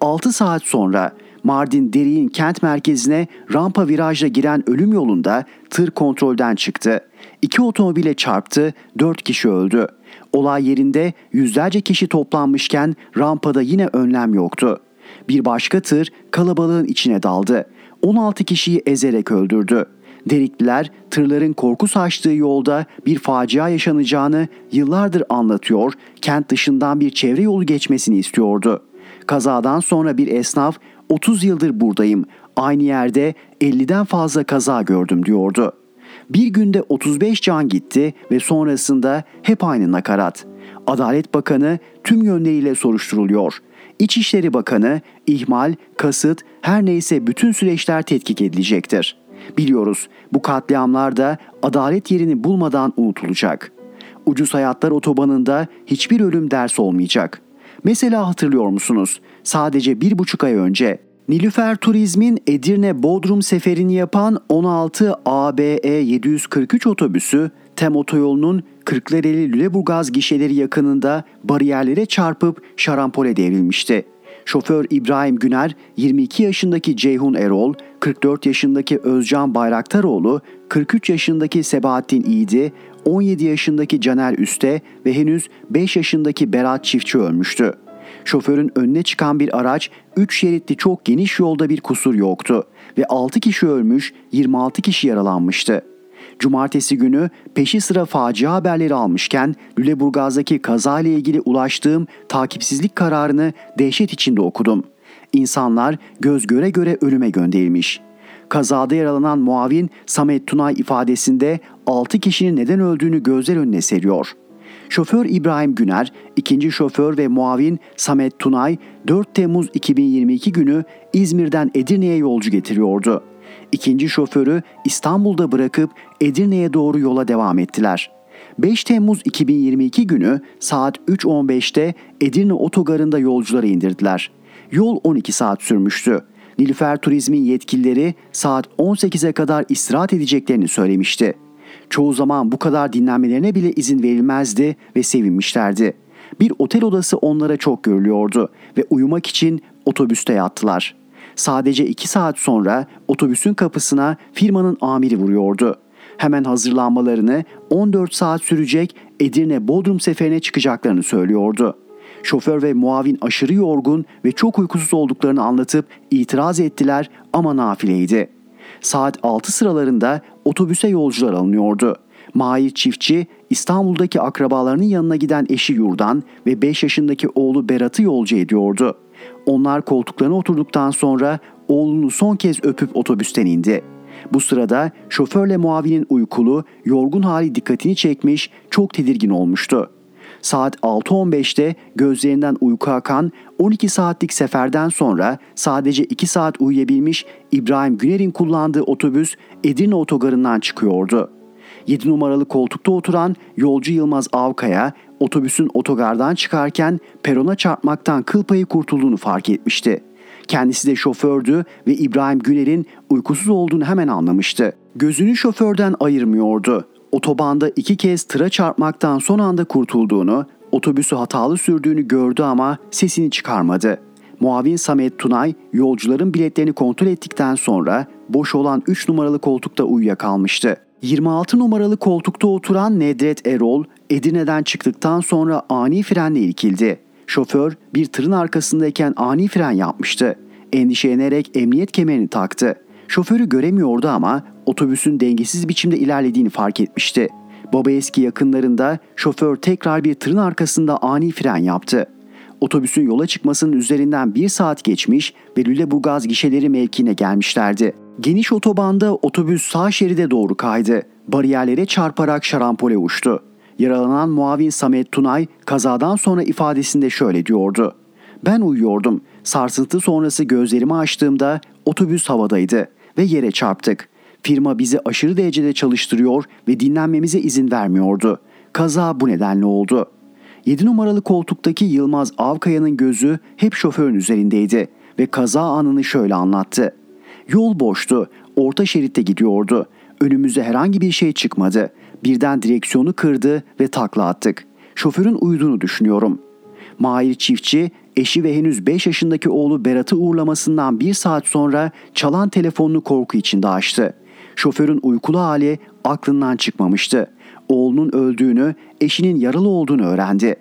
6 saat sonra Mardin Deri'nin kent merkezine rampa virajla giren ölüm yolunda tır kontrolden çıktı. İki otomobile çarptı, dört kişi öldü. Olay yerinde yüzlerce kişi toplanmışken rampada yine önlem yoktu. Bir başka tır kalabalığın içine daldı. 16 kişiyi ezerek öldürdü. Derikliler tırların korku saçtığı yolda bir facia yaşanacağını yıllardır anlatıyor, kent dışından bir çevre yolu geçmesini istiyordu. Kazadan sonra bir esnaf 30 yıldır buradayım. Aynı yerde 50'den fazla kaza gördüm diyordu. Bir günde 35 can gitti ve sonrasında hep aynı nakarat. Adalet Bakanı tüm yönleriyle soruşturuluyor. İçişleri Bakanı ihmal, kasıt, her neyse bütün süreçler tetkik edilecektir. Biliyoruz bu katliamlar da adalet yerini bulmadan unutulacak. Ucuz Hayatlar Otobanı'nda hiçbir ölüm ders olmayacak. Mesela hatırlıyor musunuz? Sadece bir buçuk ay önce Nilüfer Turizm'in Edirne Bodrum seferini yapan 16 ABE 743 otobüsü Tem otoyolunun Kırklareli Lüleburgaz gişeleri yakınında bariyerlere çarpıp şarampole devrilmişti. Şoför İbrahim Güner, 22 yaşındaki Ceyhun Erol, 44 yaşındaki Özcan Bayraktaroğlu, 43 yaşındaki Sebahattin İyidi, 17 yaşındaki Caner Üste ve henüz 5 yaşındaki Berat Çiftçi ölmüştü. Şoförün önüne çıkan bir araç 3 şeritli çok geniş yolda bir kusur yoktu ve 6 kişi ölmüş 26 kişi yaralanmıştı. Cumartesi günü peşi sıra facia haberleri almışken Lüleburgaz'daki kaza ile ilgili ulaştığım takipsizlik kararını dehşet içinde okudum. İnsanlar göz göre göre ölüme gönderilmiş. Kazada yaralanan muavin Samet Tunay ifadesinde 6 kişinin neden öldüğünü gözler önüne seriyor. Şoför İbrahim Güner, ikinci şoför ve muavin Samet Tunay 4 Temmuz 2022 günü İzmir'den Edirne'ye yolcu getiriyordu. İkinci şoförü İstanbul'da bırakıp Edirne'ye doğru yola devam ettiler. 5 Temmuz 2022 günü saat 3.15'te Edirne otogarında yolcuları indirdiler. Yol 12 saat sürmüştü. Nilüfer Turizm'in yetkilileri saat 18'e kadar istirahat edeceklerini söylemişti. Çoğu zaman bu kadar dinlenmelerine bile izin verilmezdi ve sevinmişlerdi. Bir otel odası onlara çok görülüyordu ve uyumak için otobüste yattılar. Sadece iki saat sonra otobüsün kapısına firmanın amiri vuruyordu. Hemen hazırlanmalarını 14 saat sürecek Edirne Bodrum seferine çıkacaklarını söylüyordu. Şoför ve muavin aşırı yorgun ve çok uykusuz olduklarını anlatıp itiraz ettiler ama nafileydi. Saat 6 sıralarında otobüse yolcular alınıyordu. Mahir çiftçi İstanbul'daki akrabalarının yanına giden eşi Yurdan ve 5 yaşındaki oğlu Berat'ı yolcu ediyordu. Onlar koltuklarına oturduktan sonra oğlunu son kez öpüp otobüsten indi. Bu sırada şoförle muavinin uykulu, yorgun hali dikkatini çekmiş, çok tedirgin olmuştu. Saat 6.15'te gözlerinden uyku akan 12 saatlik seferden sonra sadece 2 saat uyuyabilmiş İbrahim Güner'in kullandığı otobüs Edirne otogarından çıkıyordu. 7 numaralı koltukta oturan yolcu Yılmaz Avkaya otobüsün otogardan çıkarken perona çarpmaktan kıl payı kurtulduğunu fark etmişti. Kendisi de şofördü ve İbrahim Güner'in uykusuz olduğunu hemen anlamıştı. Gözünü şoförden ayırmıyordu. Otobanda iki kez tıra çarpmaktan son anda kurtulduğunu, otobüsü hatalı sürdüğünü gördü ama sesini çıkarmadı. Muavin Samet Tunay yolcuların biletlerini kontrol ettikten sonra boş olan 3 numaralı koltukta uyuyakalmıştı. 26 numaralı koltukta oturan Nedret Erol, Edirne'den çıktıktan sonra ani frenle ilkildi. Şoför bir tırın arkasındayken ani fren yapmıştı. Endişelenerek emniyet kemerini taktı. Şoförü göremiyordu ama otobüsün dengesiz biçimde ilerlediğini fark etmişti. Baba eski yakınlarında şoför tekrar bir tırın arkasında ani fren yaptı. Otobüsün yola çıkmasının üzerinden bir saat geçmiş ve Lüleburgaz gişeleri mevkine gelmişlerdi. Geniş otobanda otobüs sağ şeride doğru kaydı. Bariyerlere çarparak şarampole uçtu. Yaralanan muavin Samet Tunay kazadan sonra ifadesinde şöyle diyordu. Ben uyuyordum. Sarsıntı sonrası gözlerimi açtığımda otobüs havadaydı ve yere çarptık. Firma bizi aşırı derecede çalıştırıyor ve dinlenmemize izin vermiyordu. Kaza bu nedenle oldu. 7 numaralı koltuktaki Yılmaz Avkaya'nın gözü hep şoförün üzerindeydi ve kaza anını şöyle anlattı. Yol boştu, orta şeritte gidiyordu. Önümüze herhangi bir şey çıkmadı. Birden direksiyonu kırdı ve takla attık. Şoförün uyuduğunu düşünüyorum. Mahir çiftçi eşi ve henüz 5 yaşındaki oğlu Berat'ı uğurlamasından bir saat sonra çalan telefonunu korku içinde açtı. Şoförün uykulu hali aklından çıkmamıştı. Oğlunun öldüğünü, eşinin yaralı olduğunu öğrendi.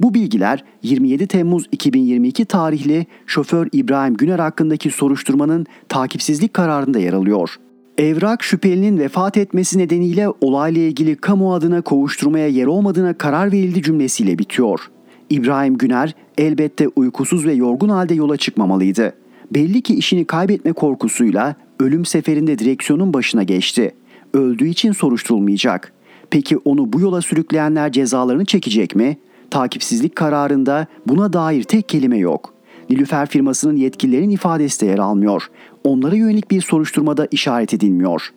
Bu bilgiler 27 Temmuz 2022 tarihli şoför İbrahim Güner hakkındaki soruşturmanın takipsizlik kararında yer alıyor. Evrak şüphelinin vefat etmesi nedeniyle olayla ilgili kamu adına kovuşturmaya yer olmadığına karar verildi cümlesiyle bitiyor. İbrahim Güner elbette uykusuz ve yorgun halde yola çıkmamalıydı. Belli ki işini kaybetme korkusuyla ölüm seferinde direksiyonun başına geçti. Öldüğü için soruşturulmayacak. Peki onu bu yola sürükleyenler cezalarını çekecek mi? Takipsizlik kararında buna dair tek kelime yok. Nilüfer firmasının yetkililerin ifadesi de yer almıyor. Onlara yönelik bir soruşturmada işaret edilmiyor.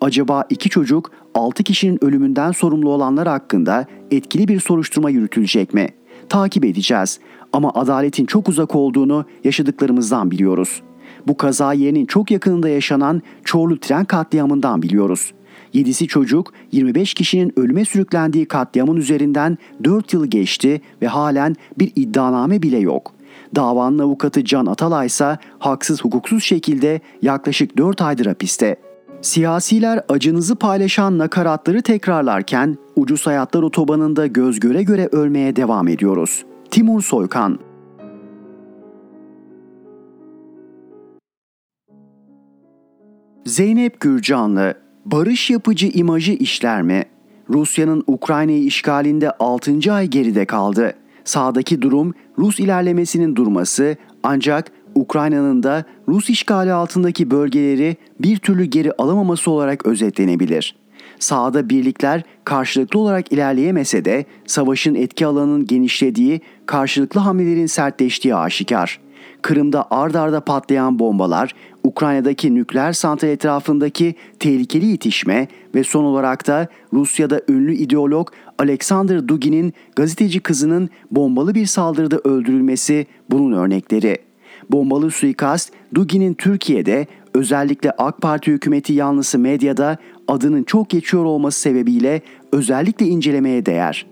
Acaba iki çocuk 6 kişinin ölümünden sorumlu olanlar hakkında etkili bir soruşturma yürütülecek mi? Takip edeceğiz ama adaletin çok uzak olduğunu yaşadıklarımızdan biliyoruz. Bu kaza yerinin çok yakınında yaşanan Çorlu tren katliamından biliyoruz. 7'si çocuk 25 kişinin ölüme sürüklendiği katliamın üzerinden 4 yıl geçti ve halen bir iddianame bile yok. Davanın avukatı Can Atalay ise haksız hukuksuz şekilde yaklaşık 4 aydır hapiste. Siyasiler acınızı paylaşan nakaratları tekrarlarken ucuz hayatlar otobanında göz göre göre ölmeye devam ediyoruz. Timur Soykan Zeynep Gürcanlı barış yapıcı imajı işler mi? Rusya'nın Ukrayna'yı işgalinde 6. ay geride kaldı. Sağdaki durum Rus ilerlemesinin durması ancak Ukrayna'nın da Rus işgali altındaki bölgeleri bir türlü geri alamaması olarak özetlenebilir. Sağda birlikler karşılıklı olarak ilerleyemese de savaşın etki alanının genişlediği, karşılıklı hamlelerin sertleştiği aşikar. Kırım'da ard arda patlayan bombalar, Ukrayna'daki nükleer santral etrafındaki tehlikeli itişme ve son olarak da Rusya'da ünlü ideolog Alexander Dugin'in gazeteci kızının bombalı bir saldırıda öldürülmesi bunun örnekleri. Bombalı suikast Dugin'in Türkiye'de özellikle AK Parti hükümeti yanlısı medyada adının çok geçiyor olması sebebiyle özellikle incelemeye değer.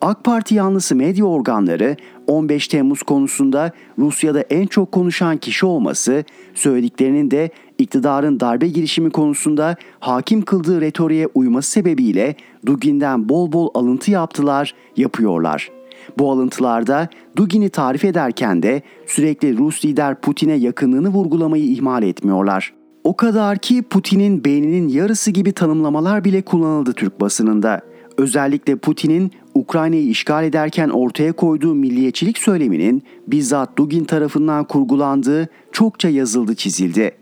AK Parti yanlısı medya organları 15 Temmuz konusunda Rusya'da en çok konuşan kişi olması, söylediklerinin de iktidarın darbe girişimi konusunda hakim kıldığı retoriğe uyması sebebiyle Dugin'den bol bol alıntı yaptılar, yapıyorlar. Bu alıntılarda Dugin'i tarif ederken de sürekli Rus lider Putin'e yakınlığını vurgulamayı ihmal etmiyorlar. O kadar ki Putin'in beyninin yarısı gibi tanımlamalar bile kullanıldı Türk basınında. Özellikle Putin'in Ukrayna'yı işgal ederken ortaya koyduğu milliyetçilik söyleminin bizzat Dugin tarafından kurgulandığı çokça yazıldı çizildi.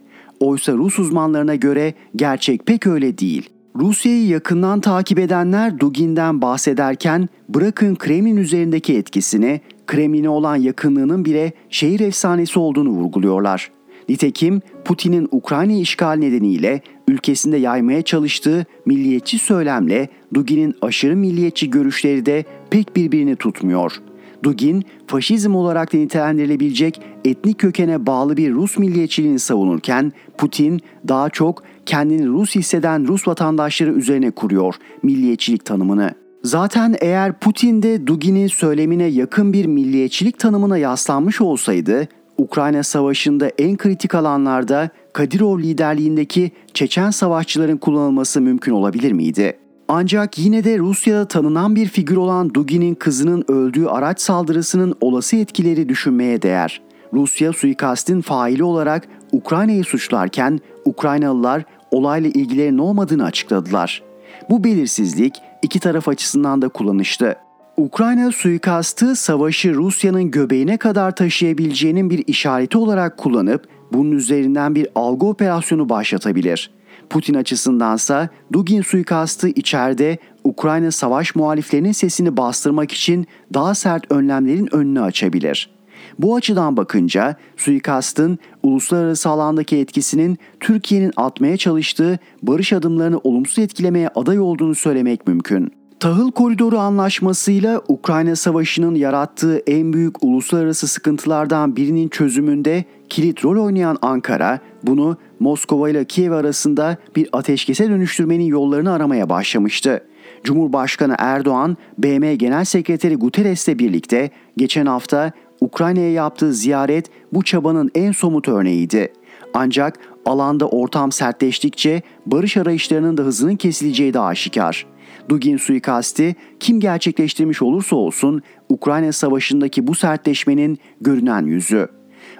Oysa Rus uzmanlarına göre gerçek pek öyle değil. Rusya'yı yakından takip edenler Dugin'den bahsederken bırakın Kremlin üzerindeki etkisini, Kremlin'e olan yakınlığının bile şehir efsanesi olduğunu vurguluyorlar. Nitekim Putin'in Ukrayna işgal nedeniyle ülkesinde yaymaya çalıştığı milliyetçi söylemle Dugin'in aşırı milliyetçi görüşleri de pek birbirini tutmuyor. Dugin, faşizm olarak da nitelendirilebilecek etnik kökene bağlı bir Rus milliyetçiliğini savunurken Putin daha çok kendini Rus hisseden Rus vatandaşları üzerine kuruyor milliyetçilik tanımını. Zaten eğer Putin de Dugin'in söylemine yakın bir milliyetçilik tanımına yaslanmış olsaydı Ukrayna Savaşı'nda en kritik alanlarda Kadirov liderliğindeki Çeçen savaşçıların kullanılması mümkün olabilir miydi? Ancak yine de Rusya'da tanınan bir figür olan Dugin'in kızının öldüğü araç saldırısının olası etkileri düşünmeye değer. Rusya suikastin faili olarak Ukrayna'yı suçlarken Ukraynalılar olayla ilgilerinin olmadığını açıkladılar. Bu belirsizlik iki taraf açısından da kullanışlı. Ukrayna suikastı savaşı Rusya'nın göbeğine kadar taşıyabileceğinin bir işareti olarak kullanıp bunun üzerinden bir algı operasyonu başlatabilir. Putin açısındansa Dugin suikastı içeride Ukrayna savaş muhaliflerinin sesini bastırmak için daha sert önlemlerin önünü açabilir. Bu açıdan bakınca suikastın uluslararası alandaki etkisinin Türkiye'nin atmaya çalıştığı barış adımlarını olumsuz etkilemeye aday olduğunu söylemek mümkün. Tahıl Koridoru Anlaşması'yla Ukrayna Savaşı'nın yarattığı en büyük uluslararası sıkıntılardan birinin çözümünde kilit rol oynayan Ankara, bunu Moskova ile Kiev arasında bir ateşkese dönüştürmenin yollarını aramaya başlamıştı. Cumhurbaşkanı Erdoğan, BM Genel Sekreteri Guterres'le birlikte geçen hafta Ukrayna'ya yaptığı ziyaret bu çabanın en somut örneğiydi. Ancak alanda ortam sertleştikçe barış arayışlarının da hızının kesileceği de aşikar. Dugin suikasti kim gerçekleştirmiş olursa olsun Ukrayna Savaşı'ndaki bu sertleşmenin görünen yüzü.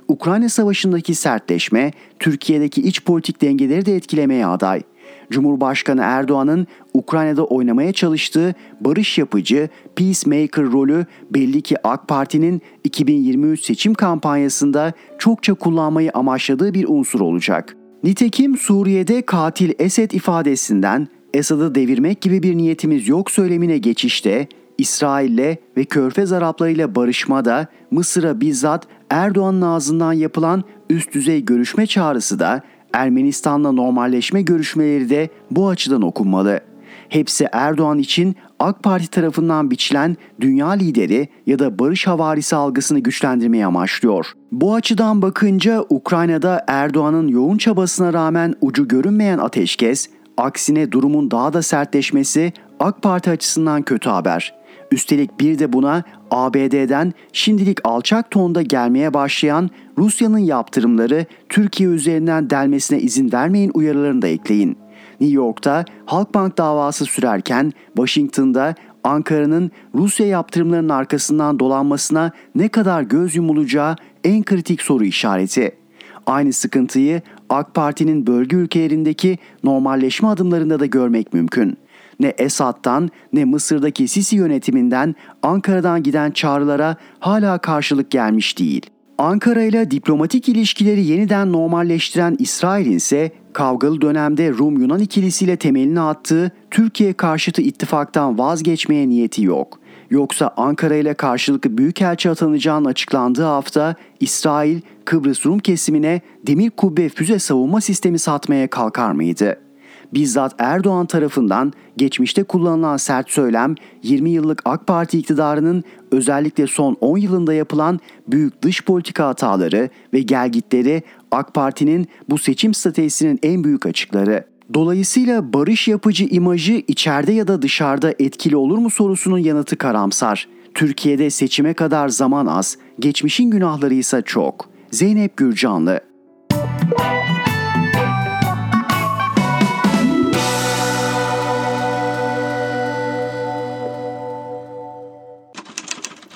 Ukrayna Savaşı'ndaki sertleşme Türkiye'deki iç politik dengeleri de etkilemeye aday. Cumhurbaşkanı Erdoğan'ın Ukrayna'da oynamaya çalıştığı barış yapıcı, peacemaker rolü belli ki AK Parti'nin 2023 seçim kampanyasında çokça kullanmayı amaçladığı bir unsur olacak. Nitekim Suriye'de katil Esed ifadesinden Esad'ı devirmek gibi bir niyetimiz yok söylemine geçişte İsrail'le ve Körfez Araplarıyla barışmada Mısır'a bizzat Erdoğan'ın ağzından yapılan üst düzey görüşme çağrısı da Ermenistan'la normalleşme görüşmeleri de bu açıdan okunmalı. Hepsi Erdoğan için AK Parti tarafından biçilen dünya lideri ya da barış havarisi algısını güçlendirmeye amaçlıyor. Bu açıdan bakınca Ukrayna'da Erdoğan'ın yoğun çabasına rağmen ucu görünmeyen ateşkes, aksine durumun daha da sertleşmesi AK Parti açısından kötü haber. Üstelik bir de buna ABD'den şimdilik alçak tonda gelmeye başlayan Rusya'nın yaptırımları Türkiye üzerinden delmesine izin vermeyin uyarılarını da ekleyin. New York'ta Halkbank davası sürerken Washington'da Ankara'nın Rusya yaptırımlarının arkasından dolanmasına ne kadar göz yumulacağı en kritik soru işareti. Aynı sıkıntıyı AK Parti'nin bölge ülkelerindeki normalleşme adımlarında da görmek mümkün ne Esad'dan ne Mısır'daki Sisi yönetiminden Ankara'dan giden çağrılara hala karşılık gelmiş değil. Ankara ile diplomatik ilişkileri yeniden normalleştiren İsrail'in ise kavgalı dönemde Rum-Yunan ikilisiyle temelini attığı Türkiye karşıtı ittifaktan vazgeçmeye niyeti yok. Yoksa Ankara ile karşılıklı büyükelçi atanacağının açıklandığı hafta İsrail Kıbrıs Rum kesimine demir kubbe füze savunma sistemi satmaya kalkar mıydı? Bizzat Erdoğan tarafından geçmişte kullanılan sert söylem 20 yıllık AK Parti iktidarının özellikle son 10 yılında yapılan büyük dış politika hataları ve gelgitleri AK Parti'nin bu seçim stratejisinin en büyük açıkları. Dolayısıyla barış yapıcı imajı içeride ya da dışarıda etkili olur mu sorusunun yanıtı karamsar. Türkiye'de seçime kadar zaman az, geçmişin günahları ise çok. Zeynep Gürcanlı